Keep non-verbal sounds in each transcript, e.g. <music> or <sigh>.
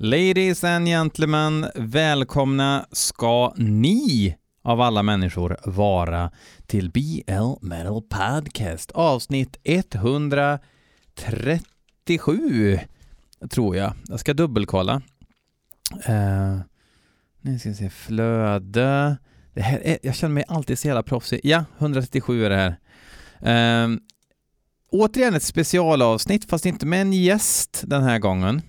Ladies and gentlemen, välkomna ska ni av alla människor vara till BL Metal Podcast avsnitt 137 tror jag. Jag ska dubbelkolla. Uh, nu ska vi se, flöde. Det här är, jag känner mig alltid så jävla proffsig. Ja, 137 är det här. Uh, återigen ett specialavsnitt, fast inte med en gäst den här gången.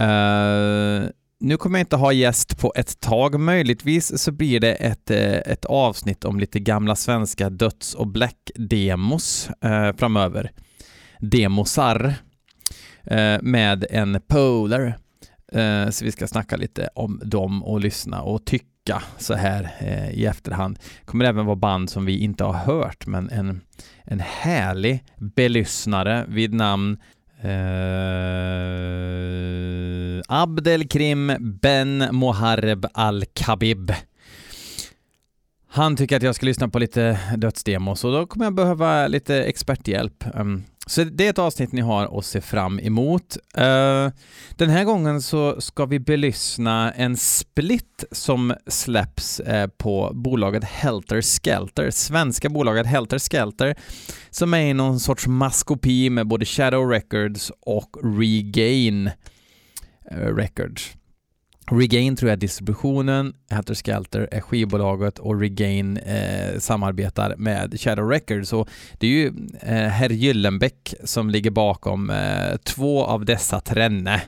Uh, nu kommer jag inte ha gäst på ett tag. Möjligtvis så blir det ett, eh, ett avsnitt om lite gamla svenska döds och black-demos eh, framöver. Demosar eh, med en polar. Eh, så vi ska snacka lite om dem och lyssna och tycka så här i efterhand. Det kommer även vara band som vi inte har hört, men en, en härlig belyssnare vid namn Abdelkrim Ben Mohareb Al-Khabib. Han tycker att jag ska lyssna på lite dödsdemos och då kommer jag behöva lite experthjälp. Ehm, så det är ett avsnitt ni har att se fram emot. Ehm, den här gången så ska vi belyssna en split som släpps eh, på bolaget Helter Skelter, svenska bolaget Helter Skelter, som är i någon sorts maskopi med både Shadow Records och Regain Eh, records. Regain tror jag är distributionen, Hatter Skelter är skivbolaget och Regain eh, samarbetar med Shadow Records. Och det är ju eh, herr Gyllenbäck som ligger bakom eh, två av dessa trenne.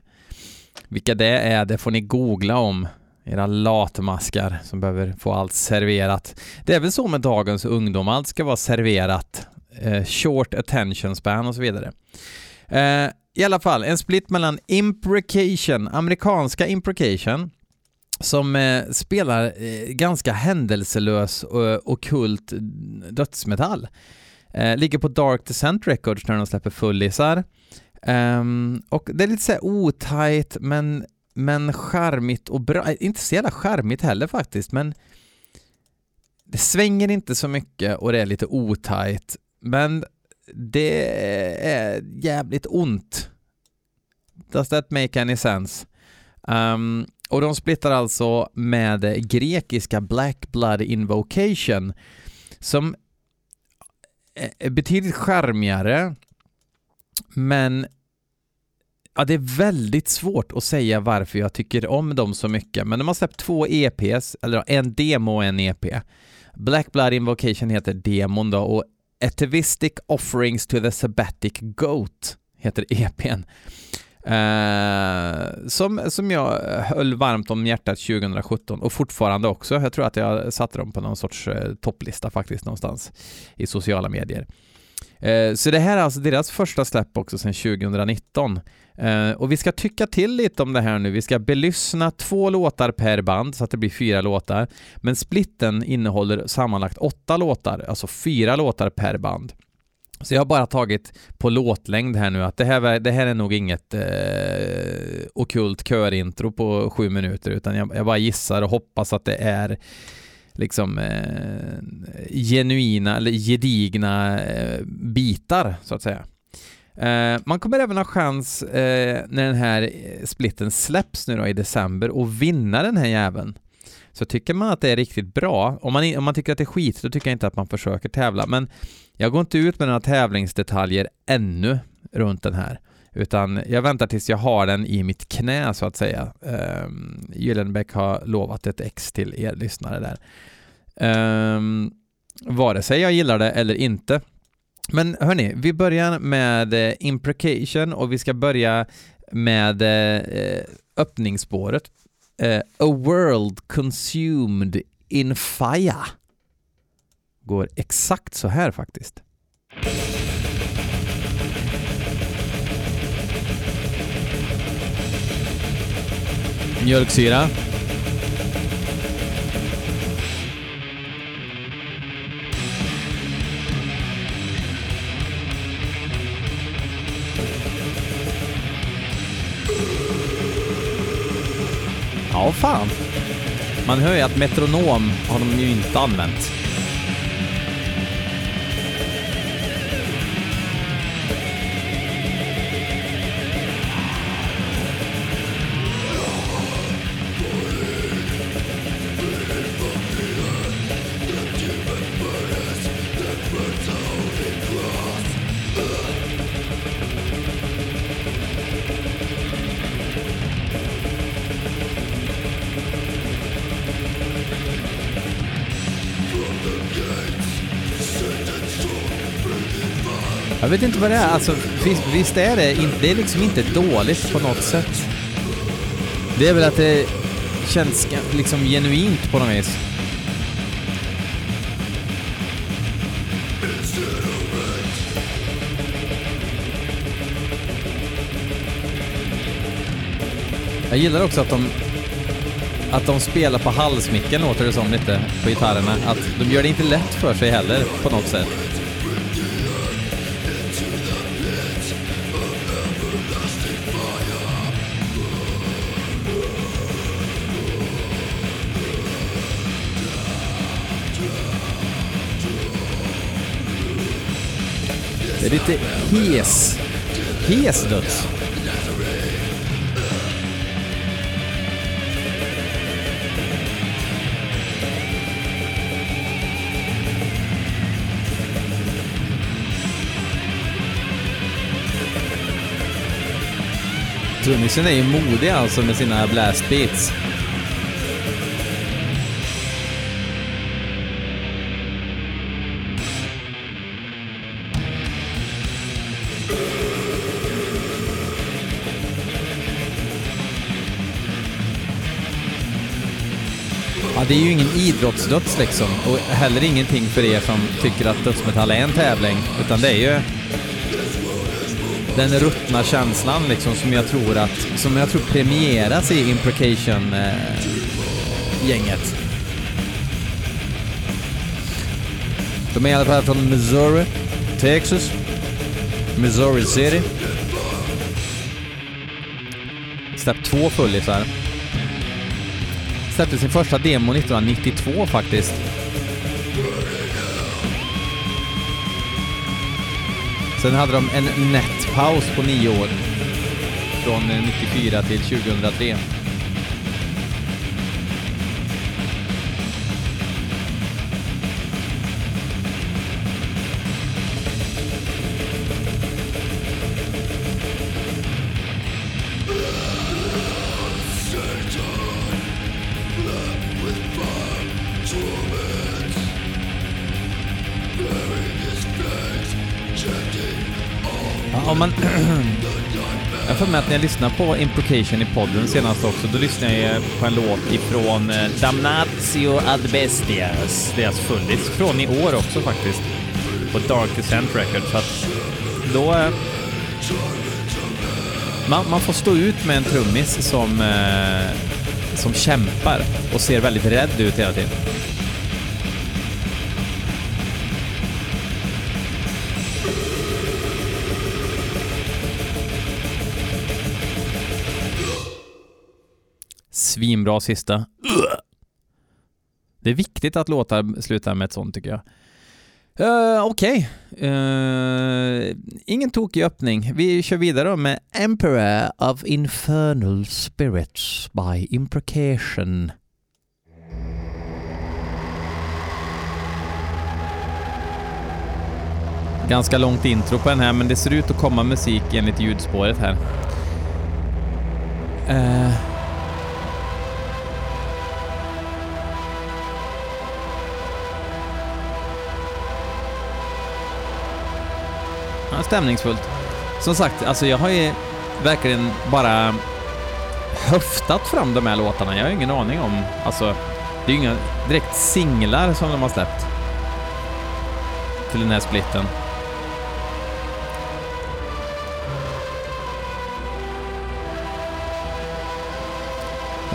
Vilka det är, det får ni googla om, era latmaskar som behöver få allt serverat. Det är väl så med dagens ungdom, allt ska vara serverat. Eh, short attention span och så vidare. Eh, i alla fall, en split mellan Imprecation, amerikanska Imprecation, som eh, spelar eh, ganska händelselös och okult dödsmetall. Eh, ligger på Dark Descent Records när de släpper fullisar. Um, och det är lite såhär otajt men, men charmigt och bra. Eh, inte så jävla charmigt heller faktiskt, men det svänger inte så mycket och det är lite otajt. Men det är jävligt ont. Does that make any sense? Um, och de splittar alltså med grekiska Black Blood Invocation som är betydligt charmigare men ja, det är väldigt svårt att säga varför jag tycker om dem så mycket men de har släppt två EPs, eller en demo och en EP. Black Blood Invocation heter demon då och Atavistic Offerings to the Sabbatic Goat heter EPn. Uh, eh, som, som jag höll varmt om hjärtat 2017 och fortfarande också. Jag tror att jag satte dem på någon sorts uh, topplista faktiskt någonstans i sociala medier. Eh, så det här är alltså deras första släpp också sedan 2019. Eh, och vi ska tycka till lite om det här nu. Vi ska belyssna två låtar per band så att det blir fyra låtar. Men splitten innehåller sammanlagt åtta låtar, alltså fyra låtar per band. Så jag har bara tagit på låtlängd här nu att det här, det här är nog inget eh, okult körintro på sju minuter utan jag, jag, bara gissar och hoppas att det är liksom eh, genuina eller gedigna eh, bitar så att säga. Eh, man kommer även ha chans eh, när den här eh, splitten släpps nu då i december och vinna den här jäveln. Så tycker man att det är riktigt bra, om man, om man tycker att det är skit, då tycker jag inte att man försöker tävla. Men jag går inte ut med några tävlingsdetaljer ännu runt den här, utan jag väntar tills jag har den i mitt knä så att säga. Ehm, um, Gyllenbäck har lovat ett ex till er lyssnare där. Um, vare sig jag gillar det eller inte. Men hörni, vi börjar med eh, imprecation och vi ska börja med eh, öppningsspåret. Eh, A world consumed in fire går exakt så här faktiskt. Mjölksyra. Ja, fan. Man hör ju att metronom har de ju inte använt. Vet inte vad det är. Alltså, visst, visst är det, in- det är liksom inte dåligt på något sätt. Det är väl att det känns liksom genuint på något vis. Jag gillar också att de att de spelar på halsmicken låter det som lite på gitarrerna. Att de gör det inte lätt för sig heller på något sätt. Det är lite hes. Hes döds. Trummisen är ju modig alltså med sina blastbeats. Det är ju ingen idrottsdöds liksom och heller ingenting för er som tycker att dödsmetall är en tävling, utan det är ju den ruttna känslan liksom som jag tror att, som jag tror premieras i Imprecation-gänget. Eh, De är i alla fall från Missouri, Texas, Missouri City. Släppt två fullisar. Släppte sin första demo 1992 faktiskt. Sen hade de en nätpaus på nio år. Från 94 till 2003. När jag lyssnade på Implication i podden senast också, då lyssnade jag på en låt ifrån eh, Damnatio ad Bestias, deras alltså fullis, från i år också faktiskt, på Dark Descent Records. Så att då... Eh, man, man får stå ut med en trummis som, eh, som kämpar och ser väldigt rädd ut hela tiden. Svinbra sista. Det är viktigt att låtar slutar med ett sånt tycker jag. Uh, Okej. Eh, ingen tokig öppning. Vi kör vidare då med Emperor of Infernal Spirits by Imprecation. Ganska långt intro på den här, men det ser ut att komma musik enligt ljudspåret här. Uh. Ja, stämningsfullt. Som sagt, alltså jag har ju verkligen bara höftat fram de här låtarna. Jag har ingen aning om, alltså, det är ju inga direkt singlar som de har släppt till den här splitten.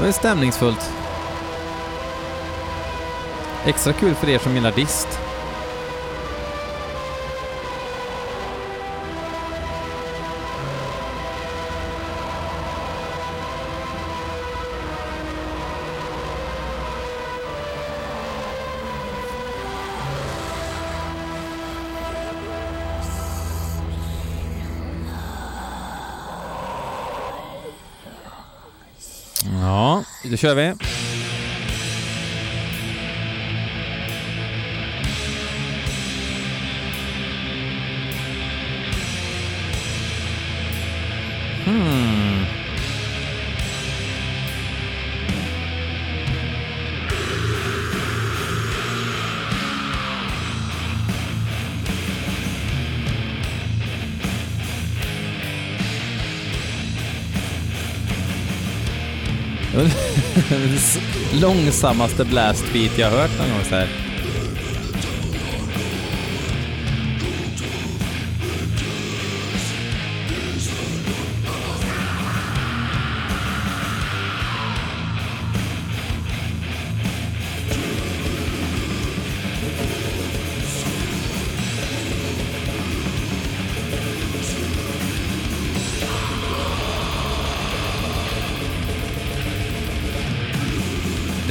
Det är stämningsfullt. Extra kul för er som gillar dist. Ja, då kör <laughs> Långsammaste blastbeat jag hört någon gång så här.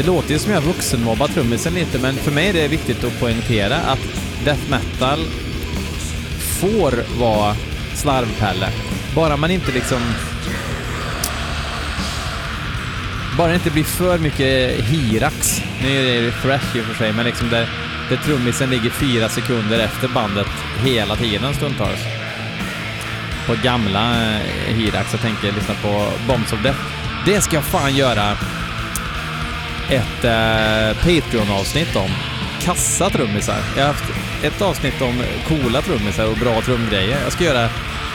Låter ju som jag vuxenmobbar trummisen lite, men för mig är det viktigt att poängtera att death metal får vara slarvpelle. Bara man inte liksom... Bara det inte blir för mycket hirax. Nu är det thrash i och för sig, men liksom där, där trummisen ligger fyra sekunder efter bandet hela tiden stundtals. På gamla eh, hirax, jag tänker lyssna på Bombs of Death. Det ska jag fan göra ett eh, Patreon-avsnitt om kassa trummisar. Jag har haft ett avsnitt om coola trummisar och bra trumgrejer. Jag ska göra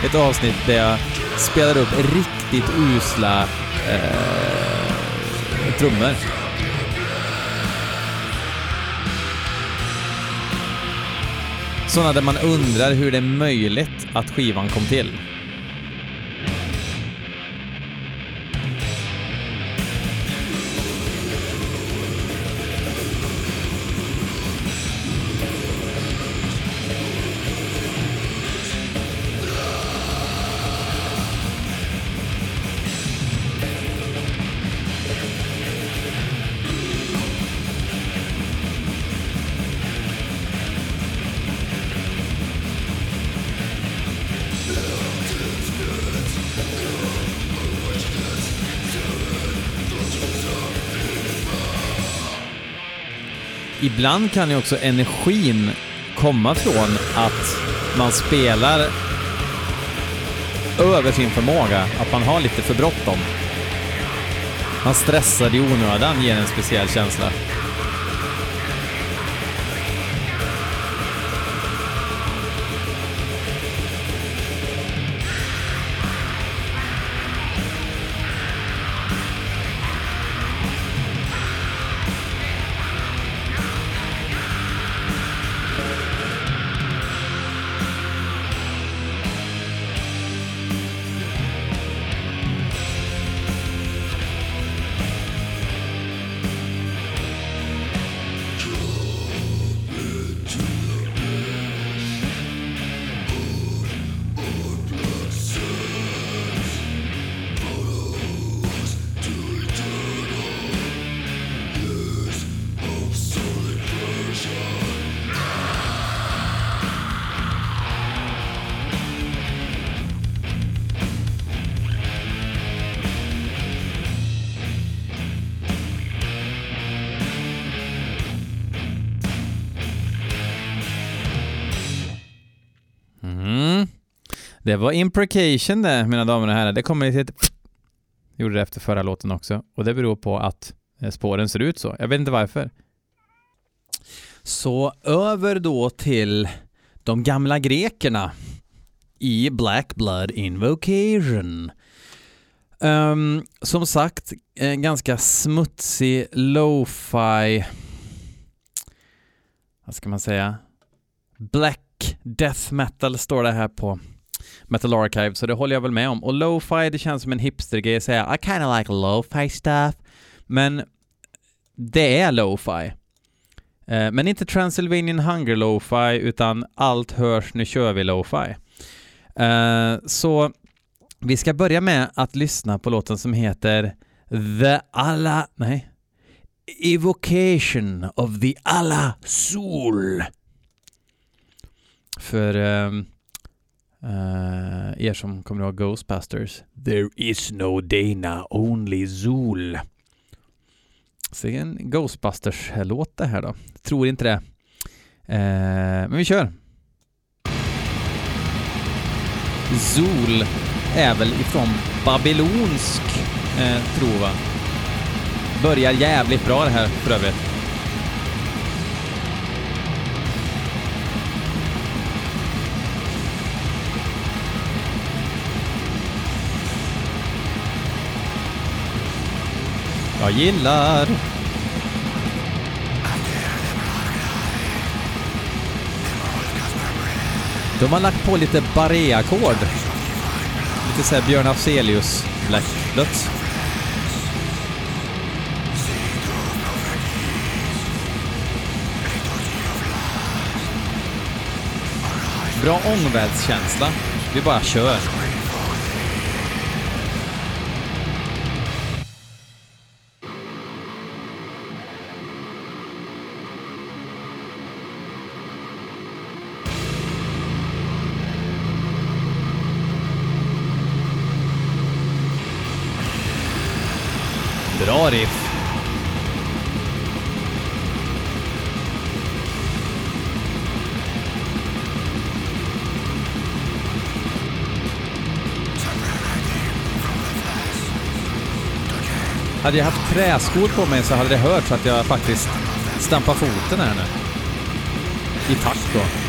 ett avsnitt där jag spelar upp riktigt usla eh, trummor. Sådana där man undrar hur det är möjligt att skivan kom till. Ibland kan ju också energin komma från att man spelar över sin förmåga, att man har lite för bråttom. Man stressar i onödan ger en speciell känsla. Det var imprecation det, mina damer och herrar. Det kommer till ett... Gjorde det efter förra låten också. Och det beror på att eh, spåren ser ut så. Jag vet inte varför. Så över då till de gamla grekerna i Black Blood Invocation. Um, som sagt, en ganska smutsig lo-fi, vad ska man säga, black death metal står det här på Metal Archive, så det håller jag väl med om. Och lo-fi, det känns som en hipstergrej att säga I kinda like lo-fi stuff, men det är lo-fi. Eh, men inte Transylvanian Hunger lo-fi, utan allt hörs, nu kör vi lo-fi. Eh, så vi ska börja med att lyssna på låten som heter The Alla Nej. Evocation of the Alla Sol För Eh, uh, er som kommer ihåg Ghostbusters. There is no Dana, only Zool. Så det är en Ghostbusters-låt det här då. Tror inte det. Uh, men vi kör. Zool är väl ifrån babylonsk eh, tro va? Börjar jävligt bra det här för övrigt. Jag gillar. De har lagt på lite barré-ackord. Lite såhär Björn Afzelius Black Bra ångvärldskänsla. Vi bara kör. Hade jag haft träskor på mig så hade det hörts att jag faktiskt stampar foten här nu. I takt då.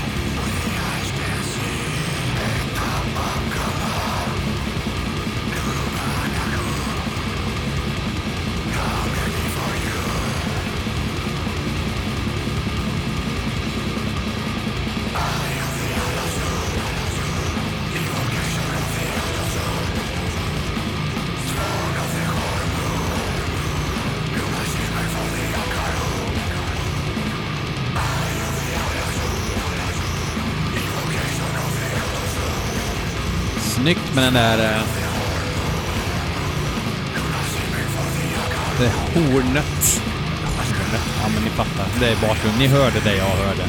Snyggt med den där... eh, Det hornet. Hornet, Ja, men ni fattar. Det är bakgrund. Ni hörde det jag hörde.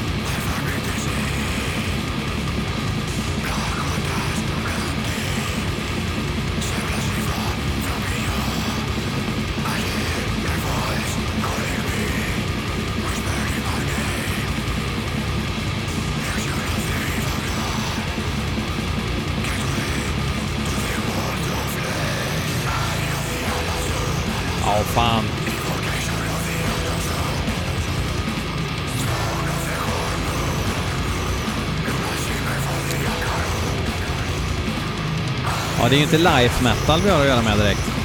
Ja, det är ju inte life metal vi har att göra med direkt.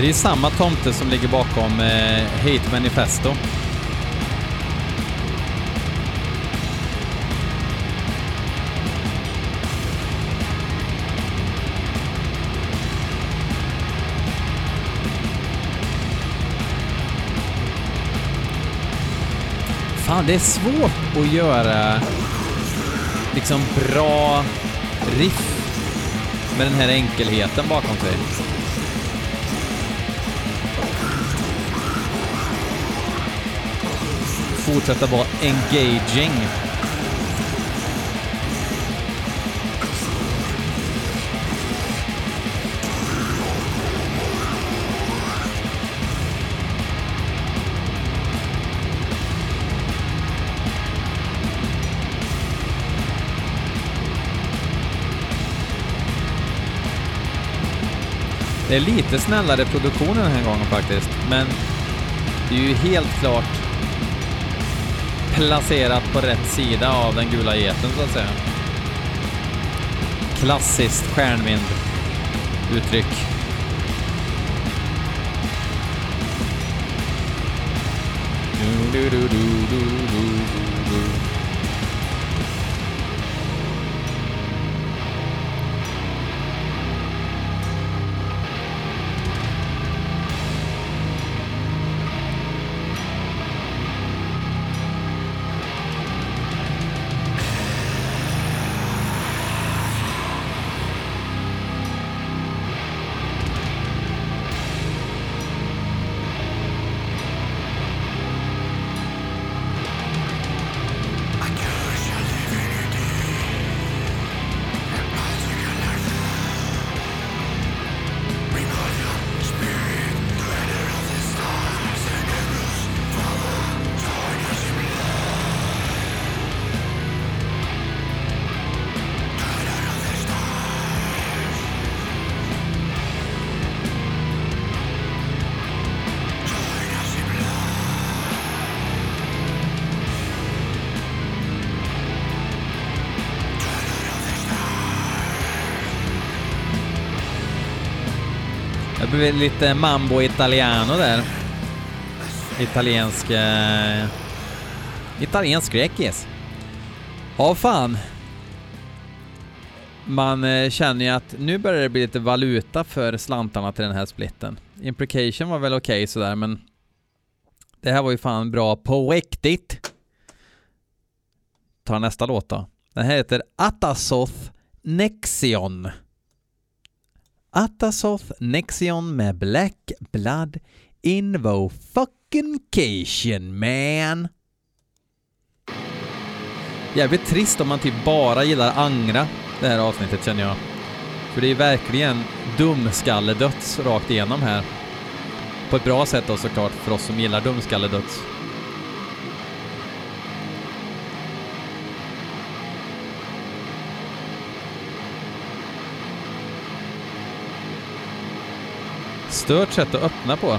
Här är ju samma tomte som ligger bakom eh, Hate Manifesto. Fan, det är svårt att göra liksom bra riff med den här enkelheten bakom sig. Fortsätta vara engaging. Det är lite snällare produktion den här gången faktiskt, men det är ju helt klart placerat på rätt sida av den gula geten så att säga. Klassiskt stjärnvind-uttryck. Du, du, du, du, du. Blir lite mambo italiano där. Italiensk... Eh, italiensk grekis. Ja, fan. Man eh, känner ju att nu börjar det bli lite valuta för slantarna till den här splitten. Implication var väl okej okay, sådär, men det här var ju fan bra på riktigt. Tar nästa låt då. Den här heter Atasoth Nexion. Atasoth Nexion med Black Blood Invo fucking Cation man. Jävligt trist om man typ bara gillar Angra det här avsnittet känner jag. För det är verkligen dumskalledöds rakt igenom här. På ett bra sätt då såklart för oss som gillar dumskalledöds. Stört sätt att öppna på.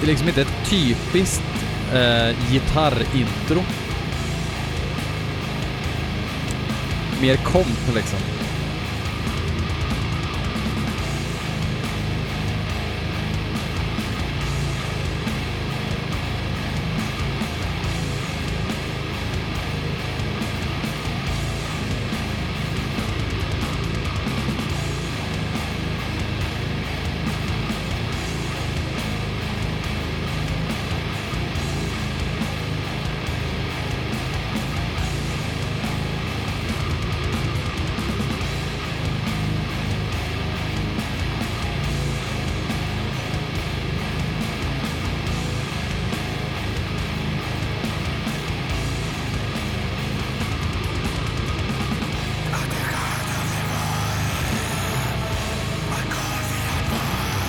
Det är liksom inte ett typiskt eh, gitarrintro. Mer komp liksom.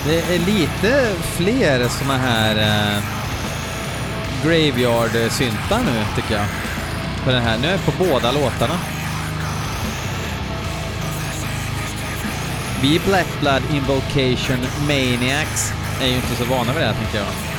Det är lite fler såna här eh, Graveyard-syntar nu, tycker jag. På den här. Nu är jag på båda låtarna. Vi Black Blood Invocation Maniacs är ju inte så vana vid det här, tänker jag.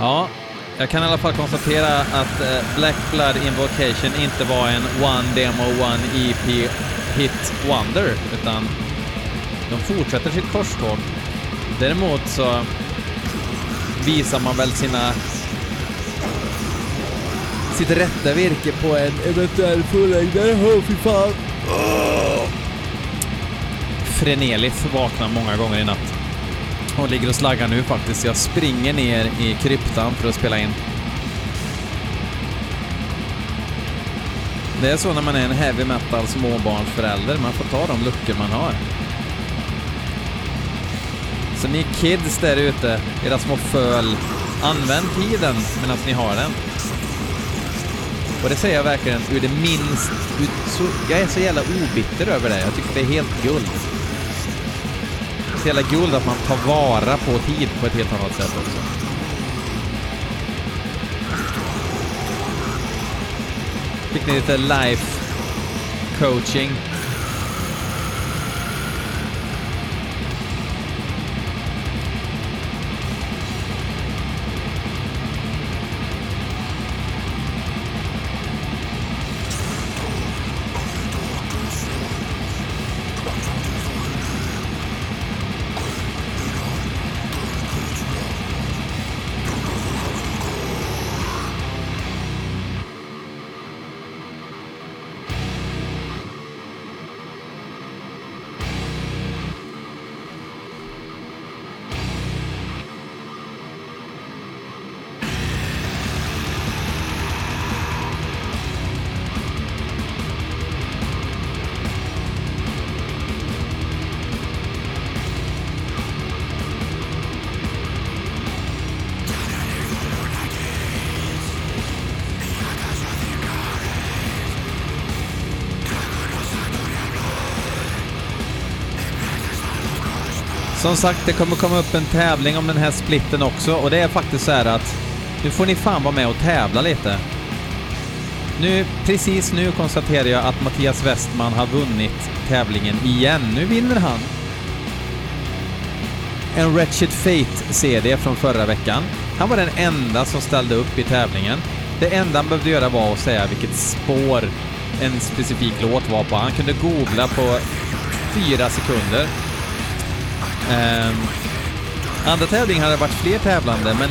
Ja, jag kan i alla fall konstatera att eh, Black Blood Invocation inte var en One Demo One EP Hit Wonder, utan de fortsätter sitt korståg. Däremot så visar man väl sina sitt rätta virke på en eventuell fullängdare. Åh, fy fan! Oh! Frenelis vaknar många gånger i natt och ligger och slaggar nu faktiskt. Jag springer ner i kryptan för att spela in. Det är så när man är en heavy metal småbarnsförälder, man får ta de luckor man har. Så ni kids där ute, era små föl, använd tiden medan ni har den. Och det säger jag verkligen ur det minst... Ur, så, jag är så jävla obitter över det. Jag tycker det är helt guld så jävla guld att man tar vara på tid på ett helt annat sätt också. Fick ni lite life coaching Som sagt, det kommer komma upp en tävling om den här splitten också och det är faktiskt så här att nu får ni fan vara med och tävla lite. Nu, precis nu konstaterar jag att Mattias Westman har vunnit tävlingen igen. Nu vinner han. En Wretched Fate-CD från förra veckan. Han var den enda som ställde upp i tävlingen. Det enda han behövde göra var att säga vilket spår en specifik låt var på. Han kunde googla på fyra sekunder. Eh, andra tävlingen hade varit fler tävlande, men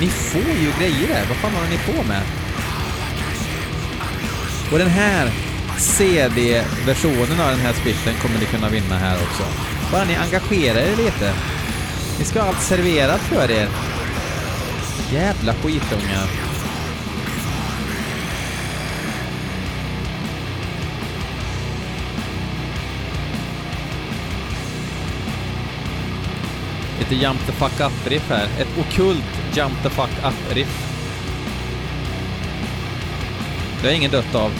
ni får ju grejer där. Vad fan håller ni på med? Och den här CD-versionen av den här splitten kommer ni kunna vinna här också. Bara ni engagerar er lite. Ni ska ha allt serverat för er. Jävla skitungar. Lite Jump the fuck up-riff här. Ett okult Jump the fuck up-riff. Det har ingen dött av.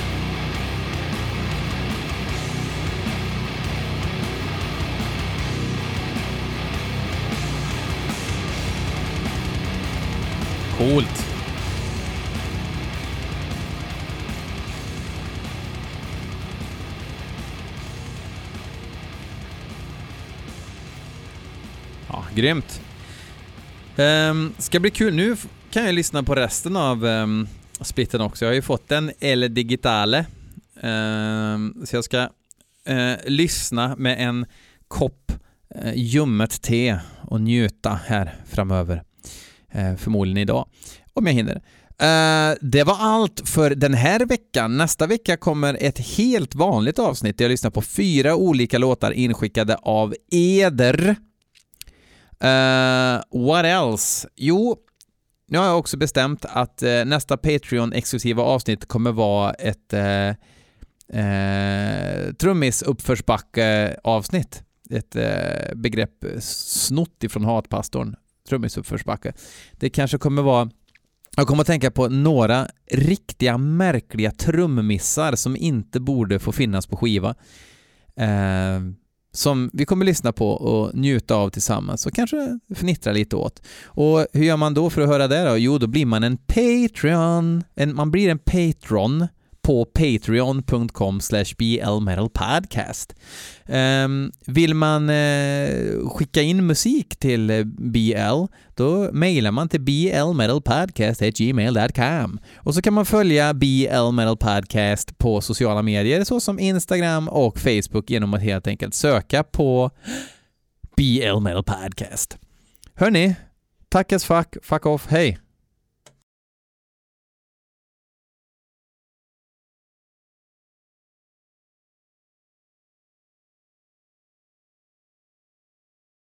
Coolt. Grymt. Um, ska bli kul. Nu kan jag lyssna på resten av um, splitten också. Jag har ju fått den El Digitale. Um, så jag ska uh, lyssna med en kopp uh, ljummet te och njuta här framöver. Uh, förmodligen idag, om jag hinner. Uh, det var allt för den här veckan. Nästa vecka kommer ett helt vanligt avsnitt där jag lyssnar på fyra olika låtar inskickade av eder. Uh, what else? Jo, nu har jag också bestämt att uh, nästa Patreon-exklusiva avsnitt kommer vara ett uh, eh, eh trummis-uppförsbacke-avsnitt. Ett eh, begrepp snott ifrån hatpastorn, trummis-uppförsbacke. Det kanske kommer vara jag kommer att tänka på några riktiga märkliga trummissar som inte borde få finnas på skiva. Eh, som vi kommer lyssna på och njuta av tillsammans och kanske fnittra lite åt. Och hur gör man då för att höra det då? Jo, då blir man en Patreon. En, man blir en patron på patreon.com blmetalpodcast. Um, vill man uh, skicka in musik till eh, BL, då mejlar man till blmetalpodcast.gmail.com och så kan man följa BL Metal Podcast på sociala medier såsom Instagram och Facebook genom att helt enkelt söka på BL Metal Podcast. Hörni, tack as fuck, fuck off, hej!